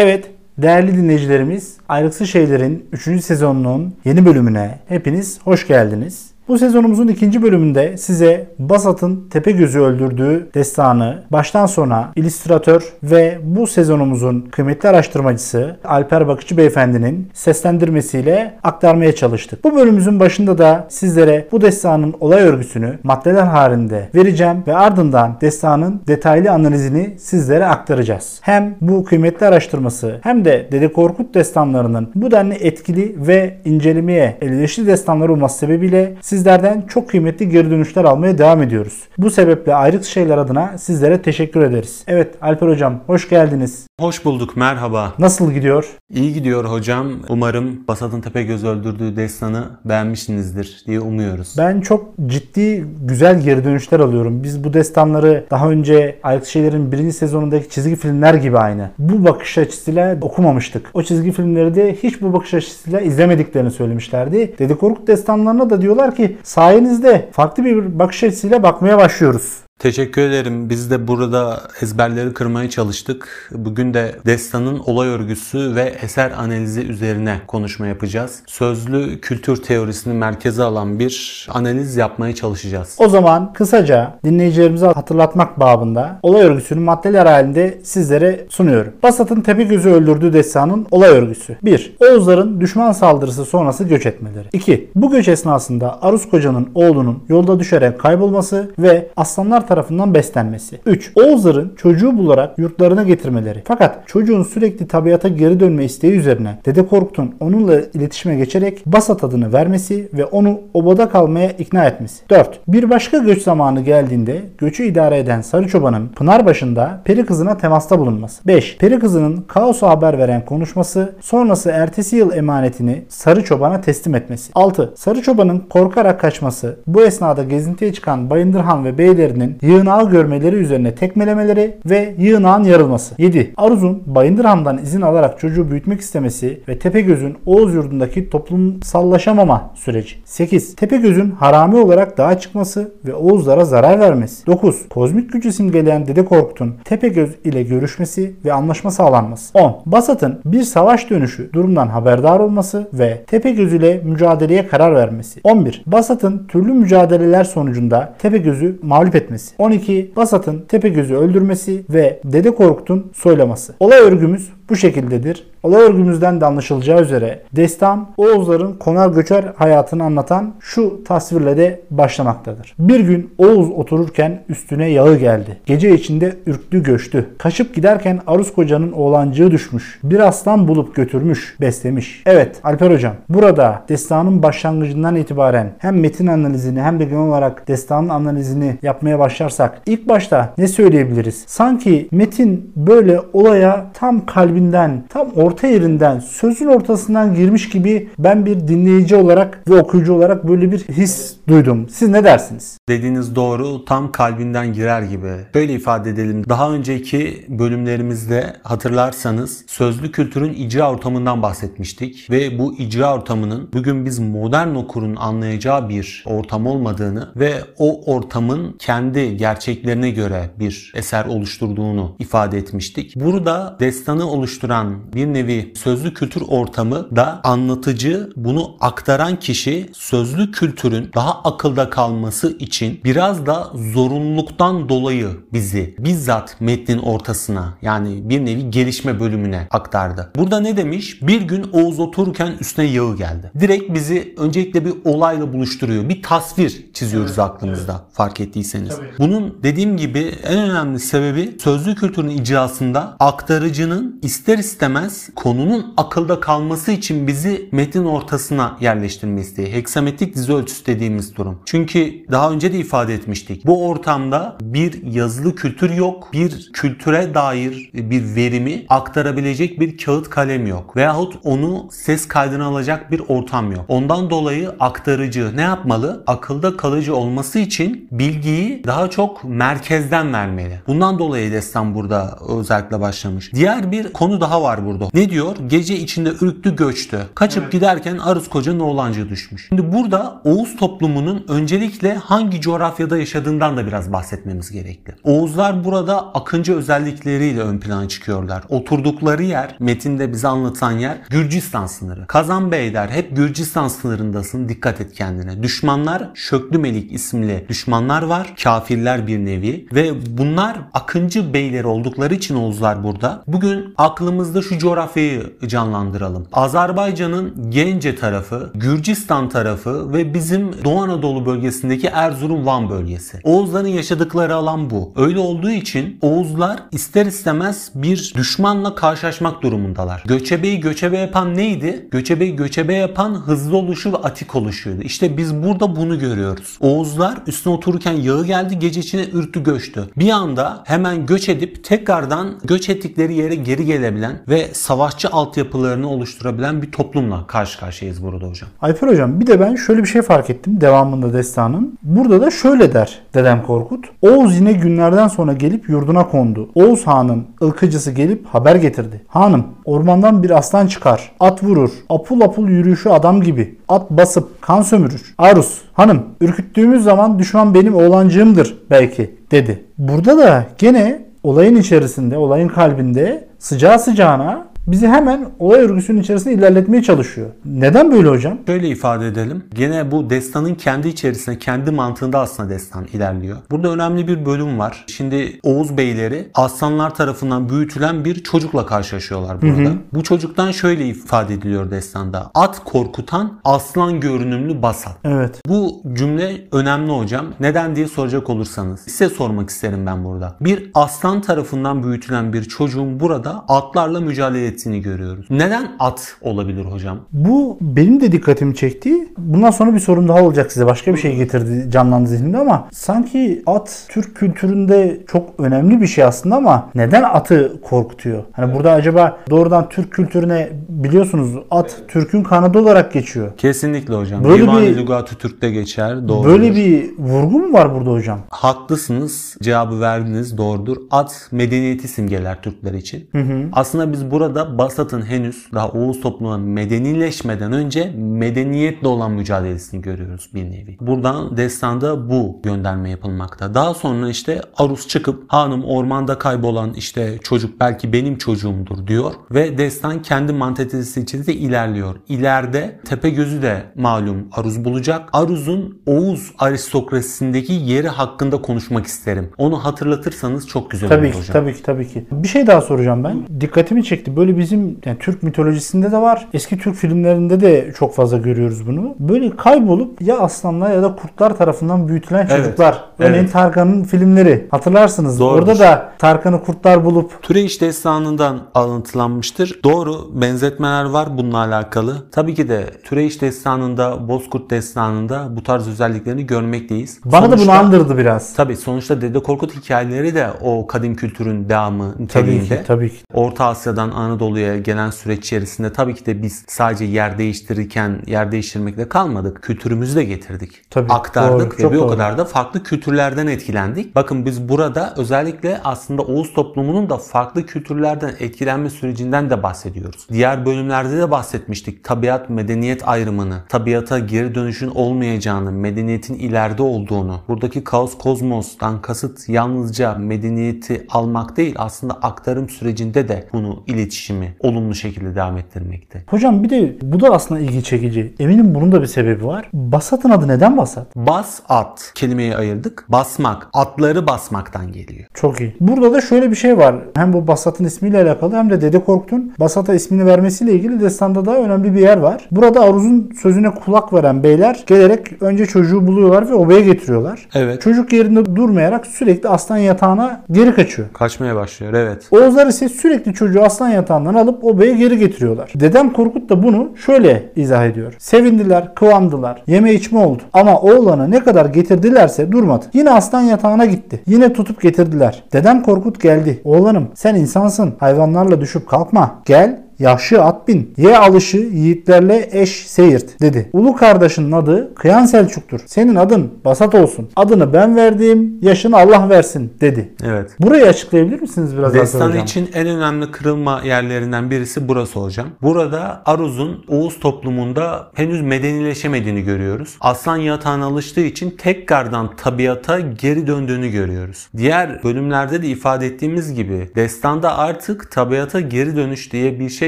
Evet, değerli dinleyicilerimiz, Ayrıksız Şeyler'in 3. sezonunun yeni bölümüne hepiniz hoş geldiniz. Bu sezonumuzun ikinci bölümünde size Basat'ın Tepegöz'ü öldürdüğü destanı baştan sona illüstratör ve bu sezonumuzun kıymetli araştırmacısı Alper Bakıcı Beyefendi'nin seslendirmesiyle aktarmaya çalıştık. Bu bölümümüzün başında da sizlere bu destanın olay örgüsünü maddeler halinde vereceğim ve ardından destanın detaylı analizini sizlere aktaracağız. Hem bu kıymetli araştırması hem de Dede Korkut destanlarının bu denli etkili ve incelemeye elverişli destanlar olması sebebiyle siz sizlerden çok kıymetli geri dönüşler almaya devam ediyoruz. Bu sebeple ayrık şeyler adına sizlere teşekkür ederiz. Evet Alper Hocam hoş geldiniz. Hoş bulduk merhaba. Nasıl gidiyor? İyi gidiyor hocam. Umarım Basat'ın Tepegöz öldürdüğü destanı beğenmişsinizdir diye umuyoruz. Ben çok ciddi güzel geri dönüşler alıyorum. Biz bu destanları daha önce Ayrık Şeyler'in birinci sezonundaki çizgi filmler gibi aynı. Bu bakış açısıyla okumamıştık. O çizgi filmleri de hiç bu bakış açısıyla izlemediklerini söylemişlerdi. Dede Korkut destanlarına da diyorlar ki sayenizde farklı bir bakış açısıyla bakmaya başlıyoruz. Teşekkür ederim. Biz de burada ezberleri kırmaya çalıştık. Bugün de destanın olay örgüsü ve eser analizi üzerine konuşma yapacağız. Sözlü kültür teorisini merkeze alan bir analiz yapmaya çalışacağız. O zaman kısaca dinleyicilerimize hatırlatmak babında olay örgüsünün maddeler halinde sizlere sunuyorum. Basat'ın Tepegöz'ü öldürdüğü destanın olay örgüsü. 1. Oğuzların düşman saldırısı sonrası göç etmeleri. 2. Bu göç esnasında Arus Koca'nın oğlunun yolda düşerek kaybolması ve aslanlar tarafından beslenmesi. 3. Oğuzların çocuğu bularak yurtlarına getirmeleri. Fakat çocuğun sürekli tabiata geri dönme isteği üzerine Dede Korkut'un onunla iletişime geçerek Basat adını vermesi ve onu obada kalmaya ikna etmesi. 4. Bir başka göç zamanı geldiğinde göçü idare eden Sarı Çoban'ın Pınarbaşı'nda peri kızına temasta bulunması. 5. Peri kızının kaosa haber veren konuşması sonrası ertesi yıl emanetini Sarı Çoban'a teslim etmesi. 6. Sarı Çoban'ın korkarak kaçması. Bu esnada gezintiye çıkan Bayındırhan ve beylerinin yığınağı görmeleri üzerine tekmelemeleri ve yığınağın yarılması. 7. Aruz'un Bayındırhan'dan izin alarak çocuğu büyütmek istemesi ve Tepegöz'ün Oğuz yurdundaki toplumsallaşamama süreci. 8. Tepegöz'ün harami olarak dağa çıkması ve Oğuzlara zarar vermesi. 9. Kozmik gücü simgeleyen Dede Korkut'un Tepegöz ile görüşmesi ve anlaşma sağlanması. 10. Basat'ın bir savaş dönüşü durumdan haberdar olması ve Tepegöz ile mücadeleye karar vermesi. 11. Basat'ın türlü mücadeleler sonucunda Tepegöz'ü mağlup etmesi. 12. Basat'ın Tepegöz'ü öldürmesi ve Dede Korkut'un soylaması. Olay örgümüz bu şekildedir. Olay örgümüzden de anlaşılacağı üzere destan Oğuzların konar göçer hayatını anlatan şu tasvirle de başlamaktadır. Bir gün Oğuz otururken üstüne yağı geldi. Gece içinde ürktü göçtü. Kaçıp giderken Arus Koca'nın oğlancığı düşmüş. Bir aslan bulup götürmüş, beslemiş. Evet Alper Hocam burada destanın başlangıcından itibaren hem metin analizini hem de genel olarak destanın analizini yapmaya başlarsak ilk başta ne söyleyebiliriz? Sanki metin böyle olaya tam kalbinden, tam orta yerinden, sözün ortasından girmiş gibi ben bir dinleyici olarak ve okuyucu olarak böyle bir his duydum. Siz ne dersiniz? Dediğiniz doğru tam kalbinden girer gibi. Böyle ifade edelim. Daha önceki bölümlerimizde hatırlarsanız sözlü kültürün icra ortamından bahsetmiştik ve bu icra ortamının bugün biz modern okurun anlayacağı bir ortam olmadığını ve o ortamın kendi gerçeklerine göre bir eser oluşturduğunu ifade etmiştik. Burada destanı oluşturan bir nevi sözlü kültür ortamı da anlatıcı bunu aktaran kişi sözlü kültürün daha akılda kalması için biraz da zorunluluktan dolayı bizi bizzat metnin ortasına yani bir nevi gelişme bölümüne aktardı. Burada ne demiş? Bir gün Oğuz otururken üstüne yağı geldi. Direkt bizi öncelikle bir olayla buluşturuyor. Bir tasvir çiziyoruz evet, aklımızda evet. fark ettiyseniz. Tabii. Bunun dediğim gibi en önemli sebebi sözlü kültürün icrasında aktarıcının ister istemez konunun akılda kalması için bizi metin ortasına yerleştirme isteği. Heksametrik dizi ölçüsü dediğimiz durum. Çünkü daha önce de ifade etmiştik. Bu ortamda bir yazılı kültür yok. Bir kültüre dair bir verimi aktarabilecek bir kağıt kalem yok. Veyahut onu ses kaydına alacak bir ortam yok. Ondan dolayı aktarıcı ne yapmalı? Akılda kalıcı olması için bilgiyi daha çok merkezden vermeli. Bundan dolayı destan burada özellikle başlamış. Diğer bir konu konu daha var burada. Ne diyor? Gece içinde ürktü göçtü. Kaçıp giderken Aruz Koca'nın oğlancığı düşmüş. Şimdi burada Oğuz toplumunun öncelikle hangi coğrafyada yaşadığından da biraz bahsetmemiz gerekli. Oğuzlar burada akıncı özellikleriyle ön plana çıkıyorlar. Oturdukları yer, metinde bize anlatan yer Gürcistan sınırı. Kazan Beyler hep Gürcistan sınırındasın dikkat et kendine. Düşmanlar Şöklü Melik isimli düşmanlar var. Kafirler bir nevi ve bunlar akıncı beyleri oldukları için Oğuzlar burada. Bugün aklımızda şu coğrafyayı canlandıralım. Azerbaycan'ın Gence tarafı, Gürcistan tarafı ve bizim Doğu Anadolu bölgesindeki Erzurum Van bölgesi. Oğuzların yaşadıkları alan bu. Öyle olduğu için Oğuzlar ister istemez bir düşmanla karşılaşmak durumundalar. Göçebeyi göçebe yapan neydi? Göçebeyi göçebe yapan hızlı oluşu ve atik oluşuydu. İşte biz burada bunu görüyoruz. Oğuzlar üstüne otururken yağı geldi gece içine ürktü göçtü. Bir anda hemen göç edip tekrardan göç ettikleri yere geri gelebilen ve savaşçı altyapılarını oluşturabilen bir toplumla karşı karşıyayız burada hocam. Alper hocam bir de ben şöyle bir şey fark ettim devamında destanın. Burada da şöyle der dedem Korkut. Oğuz yine günlerden sonra gelip yurduna kondu. Oğuz Han'ın ılkıcısı gelip haber getirdi. Hanım ormandan bir aslan çıkar. At vurur. Apul apul yürüyüşü adam gibi. At basıp kan sömürür. Arus hanım ürküttüğümüz zaman düşman benim oğlancığımdır belki dedi. Burada da gene olayın içerisinde, olayın kalbinde sıcağı sıcağına bizi hemen olay örgüsünün içerisinde ilerletmeye çalışıyor. Neden böyle hocam? Şöyle ifade edelim. Gene bu destanın kendi içerisinde, kendi mantığında aslında destan ilerliyor. Burada önemli bir bölüm var. Şimdi Oğuz beyleri aslanlar tarafından büyütülen bir çocukla karşılaşıyorlar burada. Bu çocuktan şöyle ifade ediliyor destanda. At korkutan aslan görünümlü basat. Evet. Bu cümle önemli hocam. Neden diye soracak olursanız. Size sormak isterim ben burada. Bir aslan tarafından büyütülen bir çocuğun burada atlarla mücadele ettiğini görüyoruz. Neden at olabilir hocam? Bu benim de dikkatimi çekti. Bundan sonra bir sorum daha olacak size. Başka bir şey getirdi, canlandı zihnimde ama sanki at Türk kültüründe çok önemli bir şey aslında ama neden atı korkutuyor? Hani burada acaba doğrudan Türk kültürüne biliyorsunuz at Türk'ün kanadı olarak geçiyor. Kesinlikle hocam. Böyle bir- Lügat-ı Türk'te geçer. Doğrudur. Böyle bir vurgu mu var burada hocam? Haklısınız. Cevabı verdiniz. Doğrudur. At medeniyeti simgeler Türkler için. Aslında biz burada Basat'ın henüz daha Oğuz toplumuna medenileşmeden önce medeniyetle olan mücadelesini görüyoruz bir nevi. Buradan destanda bu gönderme yapılmakta. Daha sonra işte Arus çıkıp hanım ormanda kaybolan işte çocuk belki benim çocuğumdur diyor ve destan kendi mantalitesi içinde ilerliyor. İleride Tepegöz'ü de malum Aruz bulacak. Aruz'un Oğuz aristokrasisindeki yeri hakkında konuşmak isterim. Onu hatırlatırsanız çok güzel Tabii olur ki, hocam. tabii ki, tabii ki. Bir şey daha soracağım ben. Dikkatimi çekti. Böyle bizim yani Türk mitolojisinde de var. Eski Türk filmlerinde de çok fazla görüyoruz bunu. Böyle kaybolup ya aslanlar ya da kurtlar tarafından büyütülen Evet, çocuklar. Örneğin evet. Tarkan'ın filmleri. Hatırlarsınız. Doğrudur. Orada da Tarkan'ı kurtlar bulup Türeyiş destanından alıntılanmıştır. Doğru benzetmeler var bununla alakalı. Tabii ki de Türeyiş destanında, Bozkurt destanında bu tarz özelliklerini görmekteyiz. bana da bunu Sonuçta- andırdı biraz. Tabii sonuçta Dede Korkut hikayeleri de o kadim kültürün devamı Tabii niteliğinde. ki, tabii ki. Orta Asya'dan Anadolu'ya gelen süreç içerisinde tabii ki de biz sadece yer değiştirirken yer değiştirmekle kalmadık. Kültürümüzü de getirdik. Tabii, Aktardık doğru, ve bir o kadar da farklı kültürlerden etkilendik. Bakın biz burada özellikle aslında Oğuz toplumunun da farklı kültürlerden etkilenme sürecinden de bahsediyoruz. Diğer bölümlerde de bahsetmiştik. Tabiat medeniyet ayrımını, tabiata geri dönüşün olmayacağını, medeniyetin ileride olduğunu. Buradaki kaos kozmostan kasıt yalnızca medeniyeti almak değil aslında aktarım sürecinde de bunu iletişimi olumlu şekilde devam ettirmekte. Hocam bir de bu da aslında ilgi çekici. Eminim bunun da bir sebebi var. Basat'ın adı neden Basat? Bas at kelimeyi ayırdık. Basmak, atları basmaktan geliyor. Çok iyi. Burada da şöyle bir şey var. Hem bu Basat'ın ismiyle alakalı hem de Dede Korkut'un Basat'a ismini vermesiyle ilgili destanda da önemli bir yer var. Burada Aruz'un sözüne kulak veren beyler gelerek önce çocuğu buluyorlar ve obaya getiriyorlar. Evet. Çocuk yerinde durmayarak sürekli aslan yatağına geri kaçıyor. Kaçmaya başlıyor evet. Oğuzlar ise sürekli çocuğu aslan yatağından alıp obaya geri getiriyorlar. Dedem Korkut da bunu şöyle izah ediyor. Sevindiler, kıvamdılar, yeme içme oldu. Ama oğlanı ne kadar getirdilerse durmadı. Yine aslan yatağına gitti. Yine tutup getirdiler. Dedem Korkut geldi. Oğlanım sen insansın. Hayvanlarla düşüp kalkma. Gel Yahşi at bin. Ye alışı yiğitlerle eş seyirt dedi. Ulu kardeşinin adı Kıyan Selçuk'tur. Senin adın Basat olsun. Adını ben verdim, yaşını Allah versin dedi. Evet. Burayı açıklayabilir misiniz biraz Destan hocam? için en önemli kırılma yerlerinden birisi burası hocam. Burada Aruz'un Oğuz toplumunda henüz medenileşemediğini görüyoruz. Aslan yatağına alıştığı için tekrardan tabiata geri döndüğünü görüyoruz. Diğer bölümlerde de ifade ettiğimiz gibi destanda artık tabiata geri dönüş diye bir şey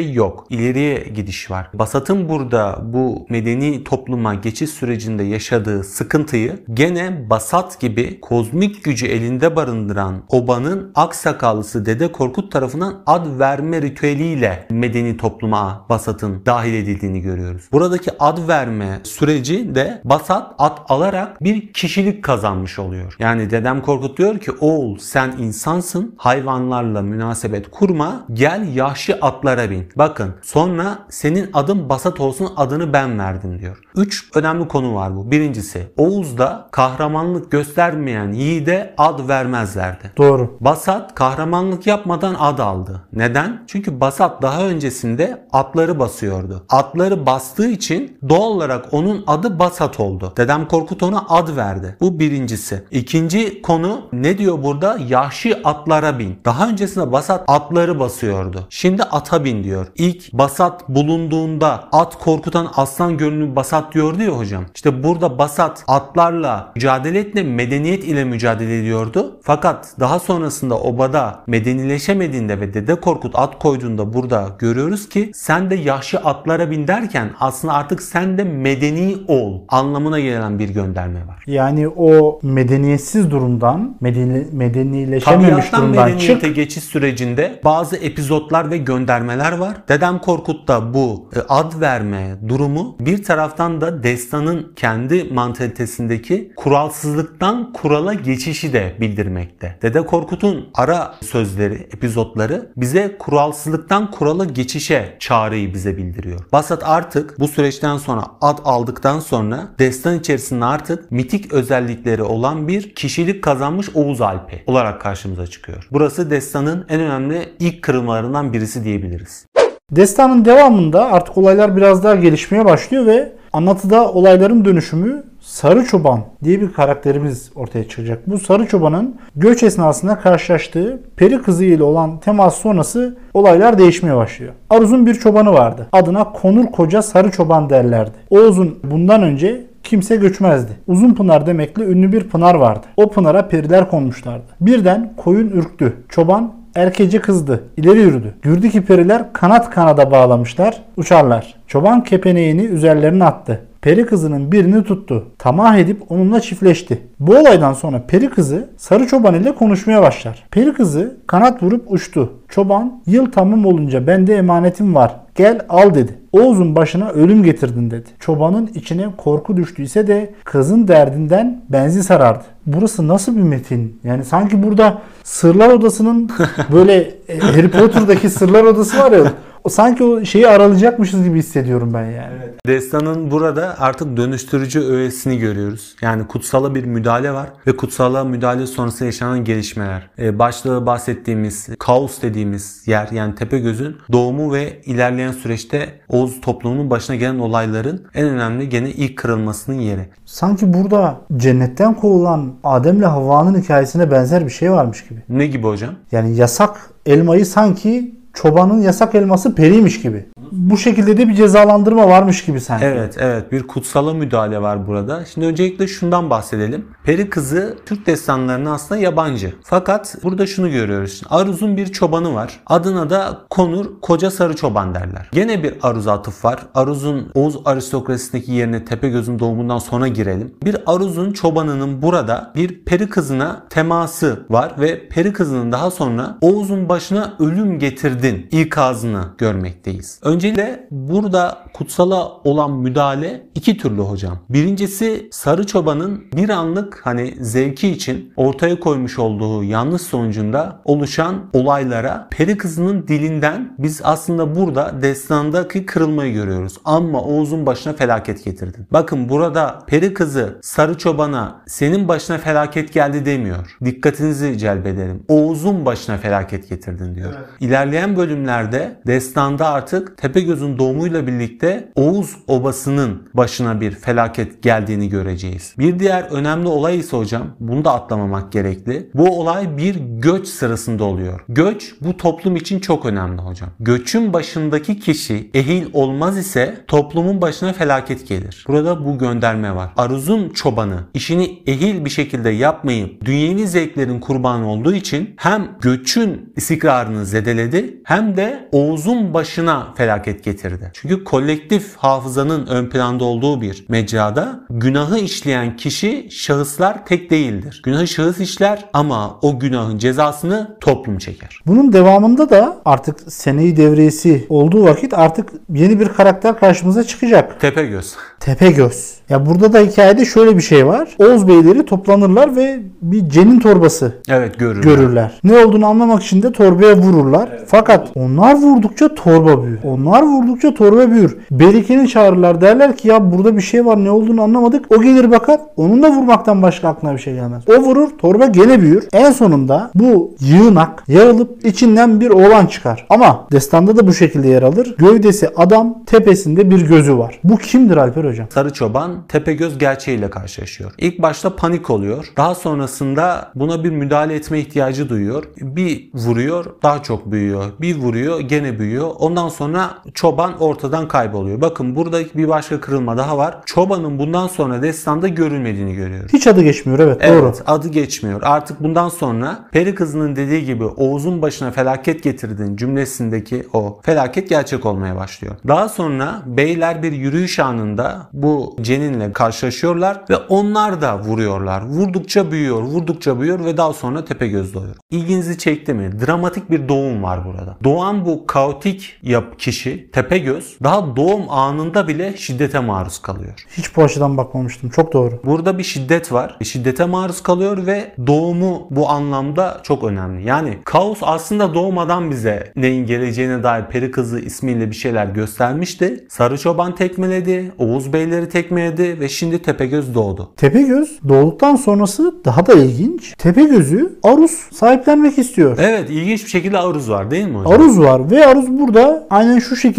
yok. İleriye gidiş var. Basat'ın burada bu medeni topluma geçiş sürecinde yaşadığı sıkıntıyı gene Basat gibi kozmik gücü elinde barındıran obanın aksakallısı Dede Korkut tarafından ad verme ritüeliyle medeni topluma Basat'ın dahil edildiğini görüyoruz. Buradaki ad verme süreci de Basat ad alarak bir kişilik kazanmış oluyor. Yani Dedem Korkut diyor ki oğul sen insansın hayvanlarla münasebet kurma gel yaşlı atlara bin. Bakın sonra senin adın Basat olsun adını ben verdim diyor. Üç önemli konu var bu. Birincisi Oğuz'da kahramanlık göstermeyen yiğide ad vermezlerdi. Doğru. Basat kahramanlık yapmadan ad aldı. Neden? Çünkü Basat daha öncesinde atları basıyordu. Atları bastığı için doğal olarak onun adı Basat oldu. Dedem Korkut ona ad verdi. Bu birincisi. İkinci konu ne diyor burada? Yahşi atlara bin. Daha öncesinde Basat atları basıyordu. Şimdi ata bin diyor. İlk Basat bulunduğunda at korkutan aslan gönlü Basat diyordu ya hocam. İşte burada Basat atlarla mücadele etme medeniyet ile mücadele ediyordu. Fakat daha sonrasında obada medenileşemediğinde ve Dede Korkut at koyduğunda burada görüyoruz ki sen de yaşlı atlara bin derken aslında artık sen de medeni ol anlamına gelen bir gönderme var. Yani o medeniyetsiz durumdan, medeni, medenileşememiş Tabiattan durumdan medeniyete çık. geçiş sürecinde bazı epizotlar ve göndermeler var. Dedem Korkut'ta bu e, ad verme durumu bir taraftan da destanın kendi mantalitesindeki kuralsızlıktan kurala geçişi de bildirmekte. Dede Korkut'un ara sözleri, epizotları bize kuralsızlıktan kurala geçişe çağrıyı bize bildiriyor. Basat artık bu süreçten sonra ad aldıktan sonra destan içerisinde artık mitik özellikleri olan bir kişilik kazanmış Oğuz Alpi olarak karşımıza çıkıyor. Burası destanın en önemli ilk kırılmalarından birisi diyebiliriz. Destanın devamında artık olaylar biraz daha gelişmeye başlıyor ve anlatıda olayların dönüşümü Sarı Çoban diye bir karakterimiz ortaya çıkacak. Bu Sarı Çoban'ın göç esnasında karşılaştığı peri kızı ile olan temas sonrası olaylar değişmeye başlıyor. Aruz'un bir çobanı vardı. Adına Konur Koca Sarı Çoban derlerdi. Oğuz'un bundan önce kimse göçmezdi. Uzun Pınar demekle ünlü bir pınar vardı. O pınara periler konmuşlardı. Birden koyun ürktü. Çoban erkeci kızdı. İleri yürüdü. Gördü ki periler kanat kanada bağlamışlar. Uçarlar. Çoban kepeneğini üzerlerine attı. Peri kızının birini tuttu. Tamah edip onunla çiftleşti. Bu olaydan sonra peri kızı sarı çoban ile konuşmaya başlar. Peri kızı kanat vurup uçtu. Çoban yıl tamam olunca bende emanetim var. Gel al dedi. Oğuz'un başına ölüm getirdin dedi. Çobanın içine korku düştüyse de kızın derdinden benzi sarardı. Burası nasıl bir metin? Yani sanki burada Sırlar Odası'nın böyle e, Harry Potter'daki Sırlar Odası var ya sanki o şeyi aralayacakmışız gibi hissediyorum ben yani. Destanın burada artık dönüştürücü öğesini görüyoruz. Yani kutsala bir müdahale var ve kutsala müdahale sonrası yaşanan gelişmeler. Ee, başta bahsettiğimiz kaos dediğimiz yer yani Tepegöz'ün doğumu ve ilerleyen süreçte Oğuz toplumunun başına gelen olayların en önemli gene ilk kırılmasının yeri. Sanki burada cennetten kovulan Adem'le Havva'nın hikayesine benzer bir şey varmış gibi. Ne gibi hocam? Yani yasak elmayı sanki çobanın yasak elması periymiş gibi. Bu şekilde de bir cezalandırma varmış gibi sanki. Evet evet bir kutsala müdahale var burada. Şimdi öncelikle şundan bahsedelim. Peri kızı Türk destanlarına aslında yabancı. Fakat burada şunu görüyoruz. Aruz'un bir çobanı var. Adına da Konur Koca Sarı Çoban derler. Gene bir Aruz atıf var. Aruz'un Oğuz aristokrasisindeki yerine Tepegöz'ün doğumundan sonra girelim. Bir Aruz'un çobanının burada bir peri kızına teması var ve peri kızının daha sonra Oğuz'un başına ölüm getirdin ikazını görmekteyiz. Öncelikle burada kutsala olan müdahale iki türlü hocam. Birincisi Sarı Çoban'ın bir anlık hani zevki için ortaya koymuş olduğu yanlış sonucunda oluşan olaylara peri kızının dilinden biz aslında burada destandaki kırılmayı görüyoruz. Ama Oğuz'un başına felaket getirdin. Bakın burada peri kızı Sarı Çoban'a senin başına felaket geldi demiyor. Dikkatinizi celbederim. Oğuz'un başına felaket getirdin diyor. İlerleyen bölümlerde destanda artık Tepegöz'ün doğumuyla birlikte Oğuz obasının başına bir felaket geldiğini göreceğiz. Bir diğer önemli olay ise hocam bunu da atlamamak gerekli. Bu olay bir göç sırasında oluyor. Göç bu toplum için çok önemli hocam. Göçün başındaki kişi ehil olmaz ise toplumun başına felaket gelir. Burada bu gönderme var. Aruz'un çobanı işini ehil bir şekilde yapmayıp dünyevi zevklerin kurbanı olduğu için hem göçün istikrarını zedeledi hem de Oğuz'un başına felaket getirdi. Çünkü kolektif hafızanın ön planda olduğu bir mecrada günahı işleyen kişi şahıslar tek değildir. Günahı şahıs işler ama o günahın cezasını toplum çeker. Bunun devamında da artık seneyi devriyesi olduğu vakit artık yeni bir karakter karşımıza çıkacak. Tepegöz. Tepegöz. Ya burada da hikayede şöyle bir şey var. Oğuz beyleri toplanırlar ve bir cenin torbası Evet görürler. görürler. Ne olduğunu anlamak için de torbaya vururlar. Fakat onlar vurdukça torba büyür. Onlar vurdukça torba büyür. Berikeni çağırırlar derler ki ya burada bir şey var ne olduğunu anlamadık. O gelir bakar onun da vurmaktan başka aklına bir şey gelmez. O vurur torba gene büyür. En sonunda bu yığınak yarılıp içinden bir oğlan çıkar. Ama destanda da bu şekilde yer alır. Gövdesi adam tepesinde bir gözü var. Bu kimdir Alper hocam? Sarı çoban Tepegöz gerçeğiyle karşılaşıyor. İlk başta panik oluyor. Daha sonrasında buna bir müdahale etme ihtiyacı duyuyor. Bir vuruyor daha çok büyüyor. Bir vuruyor gene büyüyor. Ondan sonra çoban ortadan kayboluyor. Bakın burada bir başka kırılma daha var. Çobanın bundan sonra destanda görülmediğini görüyoruz. Hiç adı geçmiyor evet, doğru. Evet adı geçmiyor. Artık bundan sonra peri kızının dediği gibi Oğuz'un başına felaket getirdin cümlesindeki o felaket gerçek olmaya başlıyor. Daha sonra beyler bir yürüyüş anında bu ceninle karşılaşıyorlar ve onlar da vuruyorlar. Vurdukça büyüyor, vurdukça büyüyor ve daha sonra Tepegöz doğuyor. İlginizi çekti mi? Dramatik bir doğum var burada. Doğan bu kaotik yap kişi Tepegöz daha doğum anında bile şiddete maruz kalıyor. Hiç bu açıdan bakmamıştım. Çok doğru. Burada bir şiddet var. Şiddete maruz kalıyor ve doğumu bu anlamda çok önemli. Yani kaos aslında doğmadan bize neyin geleceğine dair peri kızı ismiyle bir şeyler göstermişti. Sarı çoban tekmeledi, Oğuz beyleri tekmeledi ve şimdi Tepegöz doğdu. Tepegöz doğduktan sonrası daha da ilginç. Tepegöz'ü Arus sahiplenmek istiyor. Evet ilginç bir şekilde aruz var değil mi hocam? Aruz var ve Aruz burada aynen şu şekilde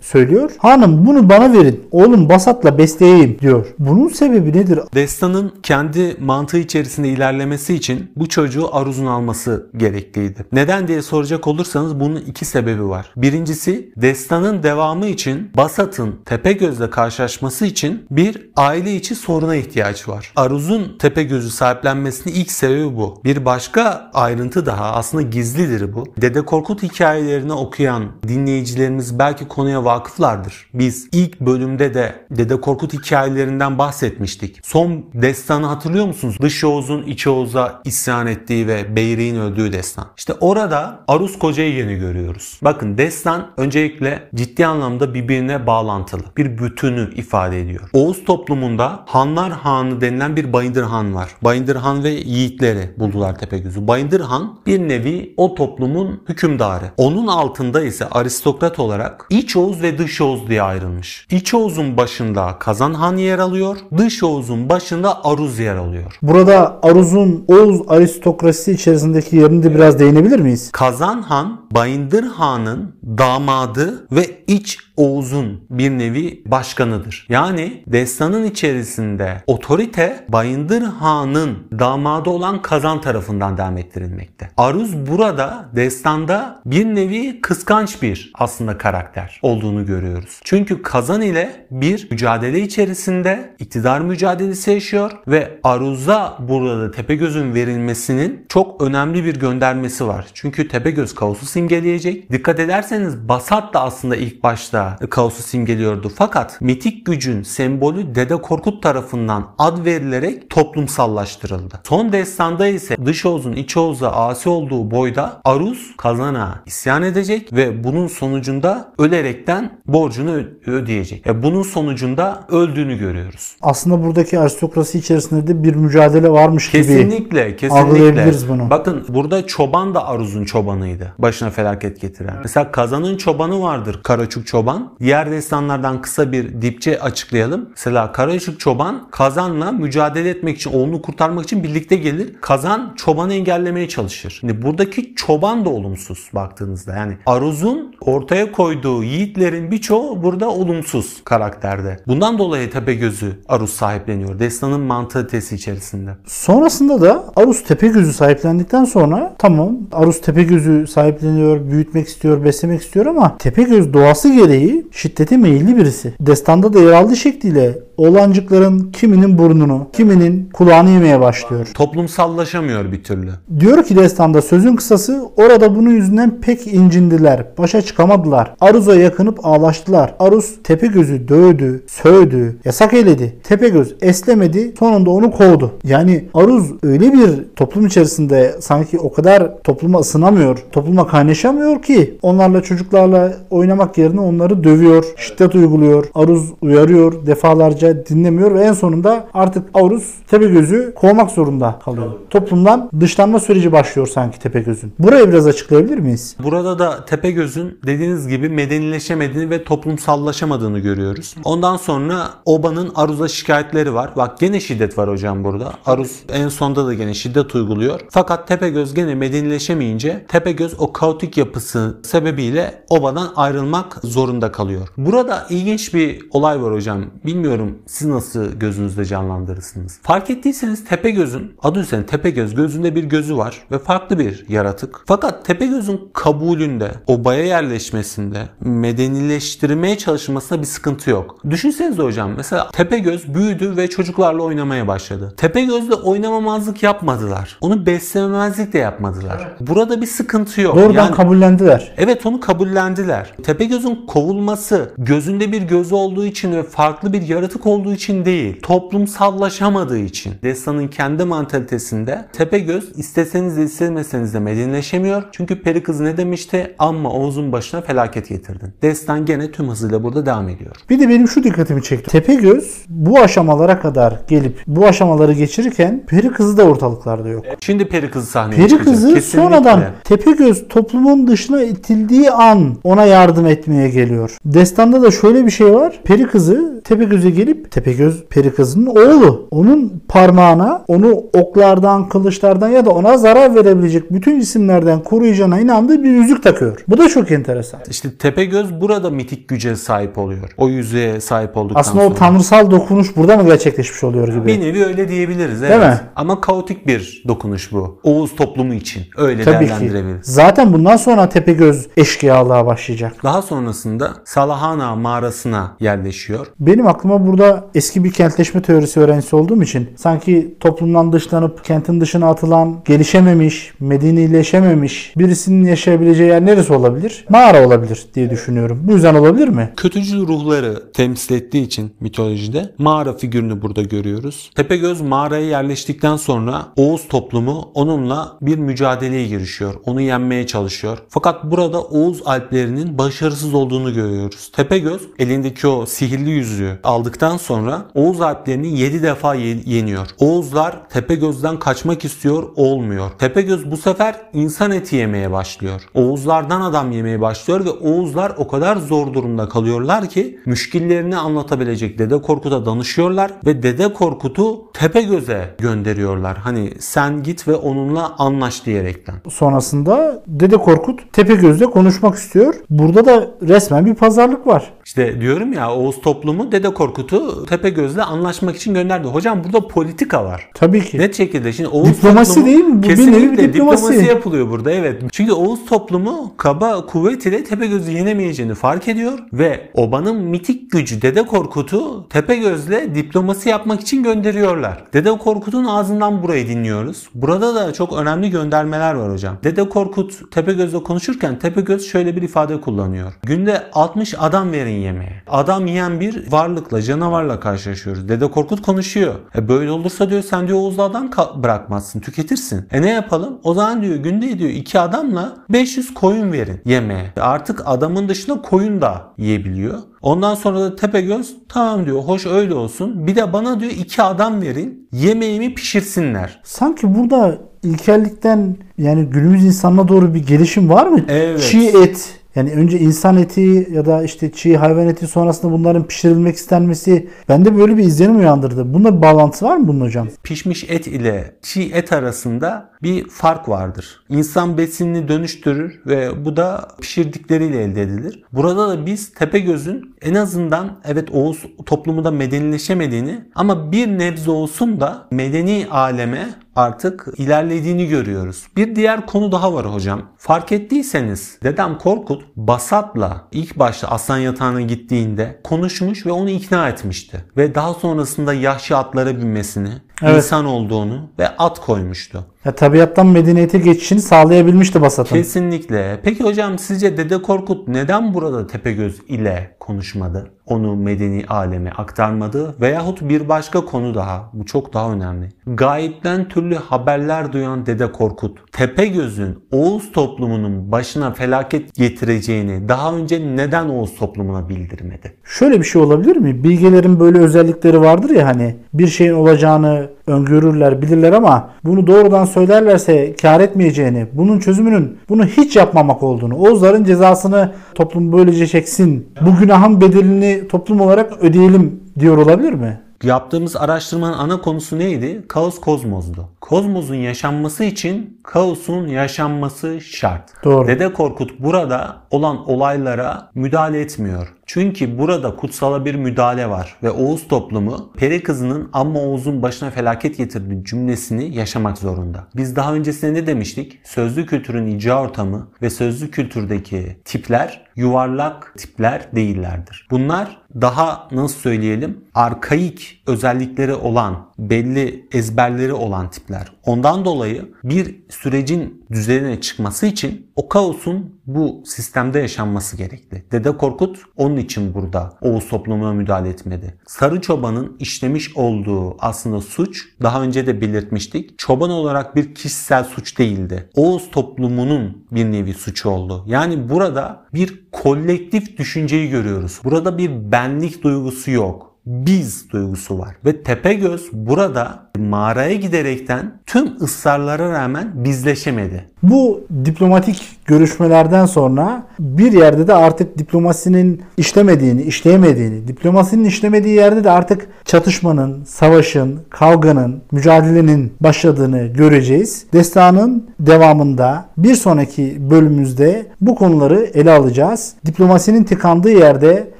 söylüyor. Hanım bunu bana verin. Oğlum Basat'la besleyeyim diyor. Bunun sebebi nedir? Destanın kendi mantığı içerisinde ilerlemesi için bu çocuğu Aruz'un alması gerekliydi. Neden diye soracak olursanız bunun iki sebebi var. Birincisi destanın devamı için Basat'ın Tepegöz'le karşılaşması için bir aile içi soruna ihtiyaç var. Aruz'un Tepegöz'ü sahiplenmesinin ilk sebebi bu. Bir başka ayrıntı daha aslında gizlidir bu. Dede Korkut hikayelerini okuyan dinleyicilerimiz belki konuya vakıflardır. Biz ilk bölümde de Dede Korkut hikayelerinden bahsetmiştik. Son destanı hatırlıyor musunuz? Dış Oğuz'un iç Oğuz'a isyan ettiği ve Beyri'nin öldüğü destan. İşte orada Aruz Kocaeli'ni görüyoruz. Bakın destan öncelikle ciddi anlamda birbirine bağlantılı. Bir bütünü ifade ediyor. Oğuz toplumunda Hanlar Hanı denilen bir Bayındır Han var. Bayındır Han ve yiğitleri buldular Tepegöz'ü. Bayındır Han bir nevi o toplumun hükümdarı. Onun altında ise aristokrat olarak İç Oğuz ve Dış Oğuz diye ayrılmış. İç Oğuz'un başında Kazan Han yer alıyor. Dış Oğuz'un başında Aruz yer alıyor. Burada Aruz'un Oğuz aristokrasisi içerisindeki yerini de biraz değinebilir miyiz? Kazan Han Bayındır Han'ın damadı ve iç Oğuz'un bir nevi başkanıdır. Yani destanın içerisinde otorite Bayındır Han'ın damadı olan Kazan tarafından devam ettirilmekte. Aruz burada destanda bir nevi kıskanç bir aslında karakter olduğunu görüyoruz. Çünkü Kazan ile bir mücadele içerisinde iktidar mücadelesi yaşıyor ve Aruz'a burada Tepegöz'ün verilmesinin çok önemli bir göndermesi var. Çünkü Tepegöz kaosu simgeleyecek. Dikkat ederseniz Basat da aslında ilk başta kaosu simgeliyordu. Fakat mitik gücün sembolü Dede Korkut tarafından ad verilerek toplumsallaştırıldı. Son destanda ise dış Oğuz'un iç Oğuz'a asi olduğu boyda Aruz Kazan'a isyan edecek ve bunun sonucunda ölerekten borcunu ödeyecek. E bunun sonucu sonucunda öldüğünü görüyoruz. Aslında buradaki aristokrasi içerisinde de bir mücadele varmış gibi. Kesinlikle, kesinlikle. algılayabiliriz bunu. Bakın burada çoban da Aruz'un çobanıydı. Başına felaket getiren. Mesela Kazan'ın çobanı vardır Karaçuk çoban. Diğer destanlardan kısa bir dipçe açıklayalım. Mesela Karaçuk çoban Kazan'la mücadele etmek için, oğlunu kurtarmak için birlikte gelir. Kazan çobanı engellemeye çalışır. Şimdi buradaki çoban da olumsuz baktığınızda. Yani Aruz'un ortaya koyduğu yiğitlerin birçoğu burada olumsuz karakterde. Bundan dolayı Tepegöz'ü Aruz sahipleniyor. Destanın mantalitesi içerisinde. Sonrasında da Arus Tepegöz'ü sahiplendikten sonra tamam Arus Tepegöz'ü sahipleniyor, büyütmek istiyor, beslemek istiyor ama Tepegöz doğası gereği şiddete meyilli birisi. Destanda da yer aldığı şekliyle oğlancıkların kiminin burnunu, kiminin kulağını yemeye başlıyor. Toplumsallaşamıyor bir türlü. Diyor ki destanda sözün kısası orada bunun yüzünden pek incindiler. Başa çıkamadılar. Aruz'a yakınıp ağlaştılar. Aruz Tepegöz'ü dövdü, sövdü, yasak eyledi. Tepegöz eslemedi. Sonunda onu kovdu. Yani Aruz öyle bir toplum içerisinde sanki o kadar topluma ısınamıyor, topluma kaynaşamıyor ki onlarla çocuklarla oynamak yerine onları dövüyor, şiddet uyguluyor. Aruz uyarıyor, defalarca dinlemiyor ve en sonunda artık Aruz Tepegöz'ü kovmak zorunda kalıyor. Toplumdan dışlanma süreci başlıyor sanki Tepegöz'ün. Burayı biraz açıklayabilir miyiz? Burada da Tepegöz'ün dediğiniz gibi medenileşemediğini ve toplumsallaşamadığını görüyoruz. Ondan sonra Oba'nın Aruz'a şikayetleri var. Bak gene şiddet var hocam burada. Aruz en sonda da gene şiddet uyguluyor. Fakat Tepegöz gene medenileşemeyince Tepegöz o kaotik yapısı sebebiyle Oba'dan ayrılmak zorunda kalıyor. Burada ilginç bir olay var hocam. Bilmiyorum siz nasıl gözünüzde canlandırırsınız. Fark ettiyseniz Tepegöz'ün adı üzerine Tepegöz gözünde bir gözü var ve farklı bir yaratık. Fakat Tepegöz'ün kabulünde, obaya yerleşmesinde, medenileştirmeye çalışmasında bir sıkıntı yok. Düşünsenize hocam mesela Tepegöz büyüdü ve çocuklarla oynamaya başladı. Tepegöz'le oynamamazlık yapmadılar. Onu beslememezlik de yapmadılar. Burada bir sıkıntı yok. Doğrudan Yani- kabullendiler. Evet onu kabullendiler. Tepegöz'ün kovulması gözünde bir gözü olduğu için ve farklı bir yaratık olduğu için değil. Toplumsallaşamadığı için. Destanın kendi mantalitesinde Tepegöz isteseniz de istemeseniz de medenileşemiyor. Çünkü peri kız ne demişti? Amma Oğuz'un başına felaket getirdin. Destan gene tüm hızıyla burada devam ediyor. Bir de benim şu dikkatimi çekti. Tepegöz bu aşamalara kadar gelip bu aşamaları geçirirken peri kızı da ortalıklarda yok. Şimdi peri kızı sahneye Peri çıkacak. kızı Kesinlikle. sonradan Tepegöz toplumun dışına itildiği an ona yardım etmeye geliyor. Destanda da şöyle bir şey var. Peri kızı Tepegöz'e gelip Tepegöz peri kızının oğlu. Onun parmağına onu oklardan, kılıçlardan ya da ona zarar verebilecek bütün isimlerden koruyacağına inandığı bir yüzük takıyor. Bu da çok enteresan. İşte Tepegöz burada mitik güce sahip oluyor. O yüzüğe sahip olduktan Aslında sonra. o tanrısal dokunuş burada mı gerçekleşmiş oluyor gibi. Bir nevi öyle diyebiliriz. Evet. Değil mi? Ama kaotik bir dokunuş bu. Oğuz toplumu için. Öyle Tabii ki. değerlendirebiliriz. Zaten bundan sonra Tepegöz eşkıyalığa başlayacak. Daha sonrasında Salahana mağarasına yerleşiyor. Benim aklıma burada eski bir kentleşme teorisi öğrencisi olduğum için sanki toplumdan dışlanıp kentin dışına atılan, gelişememiş, medenileşememiş birisinin yaşayabileceği yer neresi olabilir? Mağara olabilir diye düşünüyorum. Bu yüzden olabilir mi? Kötücül ruhları temsil ettiği için mitolojide mağara figürünü burada görüyoruz. Tepegöz mağaraya yerleştikten sonra Oğuz toplumu onunla bir mücadeleye girişiyor. Onu yenmeye çalışıyor. Fakat burada Oğuz alplerinin başarısız olduğunu görüyoruz. Tepegöz elindeki o sihirli yüzüğü aldıktan sonra Oğuz alplerini 7 defa ye- yeniyor. Oğuzlar Tepegöz'den kaçmak istiyor, olmuyor. Tepegöz bu sefer insan eti yemeye başlıyor. Oğuzlardan adam yemeye başlıyor ve Oğuzlar o kadar zor durumda kalıyorlar ki müşkillerini anlatabilecek Dede Korkut'a danışıyorlar ve Dede Korkut'u Tepegöz'e gönderiyorlar. Hani sen git ve onunla anlaş diyerekten. Sonrasında Dede Korkut Tepegöz'le konuşmak istiyor. Burada da resmen bir pazarlık var. İşte diyorum ya Oğuz toplumu Dede Korkut'u Tepegöz'le anlaşmak için gönderdi. Hocam burada politika var. Tabii ki. Net şekilde şimdi Oğuz Diplomasi toplumu değil mi? Bu bir kesinlikle nevi bir diplomasi. diplomasi yapılıyor burada evet. Çünkü Oğuz toplumu kaba kuvvet ile Tepegöz'ü yenemeyeceğini fark ediyor ve obanın mitik gücü Dede Korkut'u Tepegöz'le diplomasi yapmak için gönderiyorlar. Dede Korkut'un ağzından burayı dinliyoruz. Burada da çok önemli göndermeler var hocam. Dede Korkut Tepegöz'le konuşurken Tepegöz şöyle bir ifade kullanıyor. Günde 60 adam verin yemeğe. Adam yiyen bir varlıkla, canavarla karşılaşıyoruz. Dede Korkut konuşuyor. E böyle olursa diyor sen diyor Oğuz'la adam bırakmazsın, tüketirsin. E ne yapalım? O zaman diyor günde diyor iki adamla 500 koyun verin yemeğe. Artık adamın dışında koyun da yiyebiliyor. Ondan sonra da Tepegöz tamam diyor hoş öyle olsun. Bir de bana diyor iki adam verin yemeğimi pişirsinler. Sanki burada ilkellikten yani günümüz insanına doğru bir gelişim var mı? Evet. Çiğ et yani önce insan eti ya da işte çiğ hayvan eti sonrasında bunların pişirilmek istenmesi bende böyle bir izlenim uyandırdı. Bunda bir bağlantısı var mı bunun hocam? Pişmiş et ile çiğ et arasında bir fark vardır. İnsan besinini dönüştürür ve bu da pişirdikleriyle elde edilir. Burada da biz Tepegöz'ün en azından evet Oğuz toplumunda medenileşemediğini ama bir nebze olsun da medeni aleme artık ilerlediğini görüyoruz. Bir diğer konu daha var hocam. Fark ettiyseniz dedem Korkut Basat'la ilk başta aslan yatağına gittiğinde konuşmuş ve onu ikna etmişti. Ve daha sonrasında yaşlı atlara binmesini, evet. insan olduğunu ve at koymuştu. Ya, tabiattan medeniyete geçişini sağlayabilmişti Basat'ın. Kesinlikle. Peki hocam sizce Dede Korkut neden burada Tepegöz ile konuşmadı? Onu medeni aleme aktarmadı veyahut bir başka konu daha. Bu çok daha önemli. Gayipten türlü haberler duyan Dede Korkut, Tepegöz'ün Oğuz toplumunun başına felaket getireceğini daha önce neden Oğuz toplumuna bildirmedi? Şöyle bir şey olabilir mi? Bilgelerin böyle özellikleri vardır ya hani bir şeyin olacağını öngörürler, bilirler ama bunu doğrudan söylerlerse kar etmeyeceğini, bunun çözümünün bunu hiç yapmamak olduğunu, Oğuzların cezasını toplum böylece çeksin, bu günahın bedelini toplum olarak ödeyelim diyor olabilir mi? Yaptığımız araştırmanın ana konusu neydi? Kaos kozmozdu. Kozmosun yaşanması için kaosun yaşanması şart. Doğru. Dede Korkut burada olan olaylara müdahale etmiyor. Çünkü burada kutsala bir müdahale var ve Oğuz toplumu peri kızının amma Oğuz'un başına felaket getirdi cümlesini yaşamak zorunda. Biz daha öncesinde ne demiştik? Sözlü kültürün icra ortamı ve sözlü kültürdeki tipler yuvarlak tipler değillerdir. Bunlar daha nasıl söyleyelim arkaik özellikleri olan belli ezberleri olan tipler. Ondan dolayı bir sürecin düzenine çıkması için o kaosun bu sistemde yaşanması gerekli. Dede Korkut onun için burada Oğuz toplumuna müdahale etmedi. Sarı çobanın işlemiş olduğu aslında suç daha önce de belirtmiştik. Çoban olarak bir kişisel suç değildi. Oğuz toplumunun bir nevi suçu oldu. Yani burada bir kolektif düşünceyi görüyoruz. Burada bir benlik duygusu yok biz duygusu var. Ve Tepegöz burada mağaraya giderekten tüm ısrarlara rağmen bizleşemedi. Bu diplomatik görüşmelerden sonra bir yerde de artık diplomasinin işlemediğini, işleyemediğini, diplomasinin işlemediği yerde de artık çatışmanın, savaşın, kavganın, mücadelenin başladığını göreceğiz. Destanın devamında bir sonraki bölümümüzde bu konuları ele alacağız. Diplomasinin tıkandığı yerde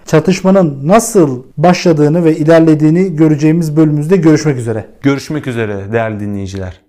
çatışmanın nasıl başladığını ve ilerlediğini göreceğimiz bölümümüzde görüşmek üzere. Görüşmek üzere değerli dinleyiciler.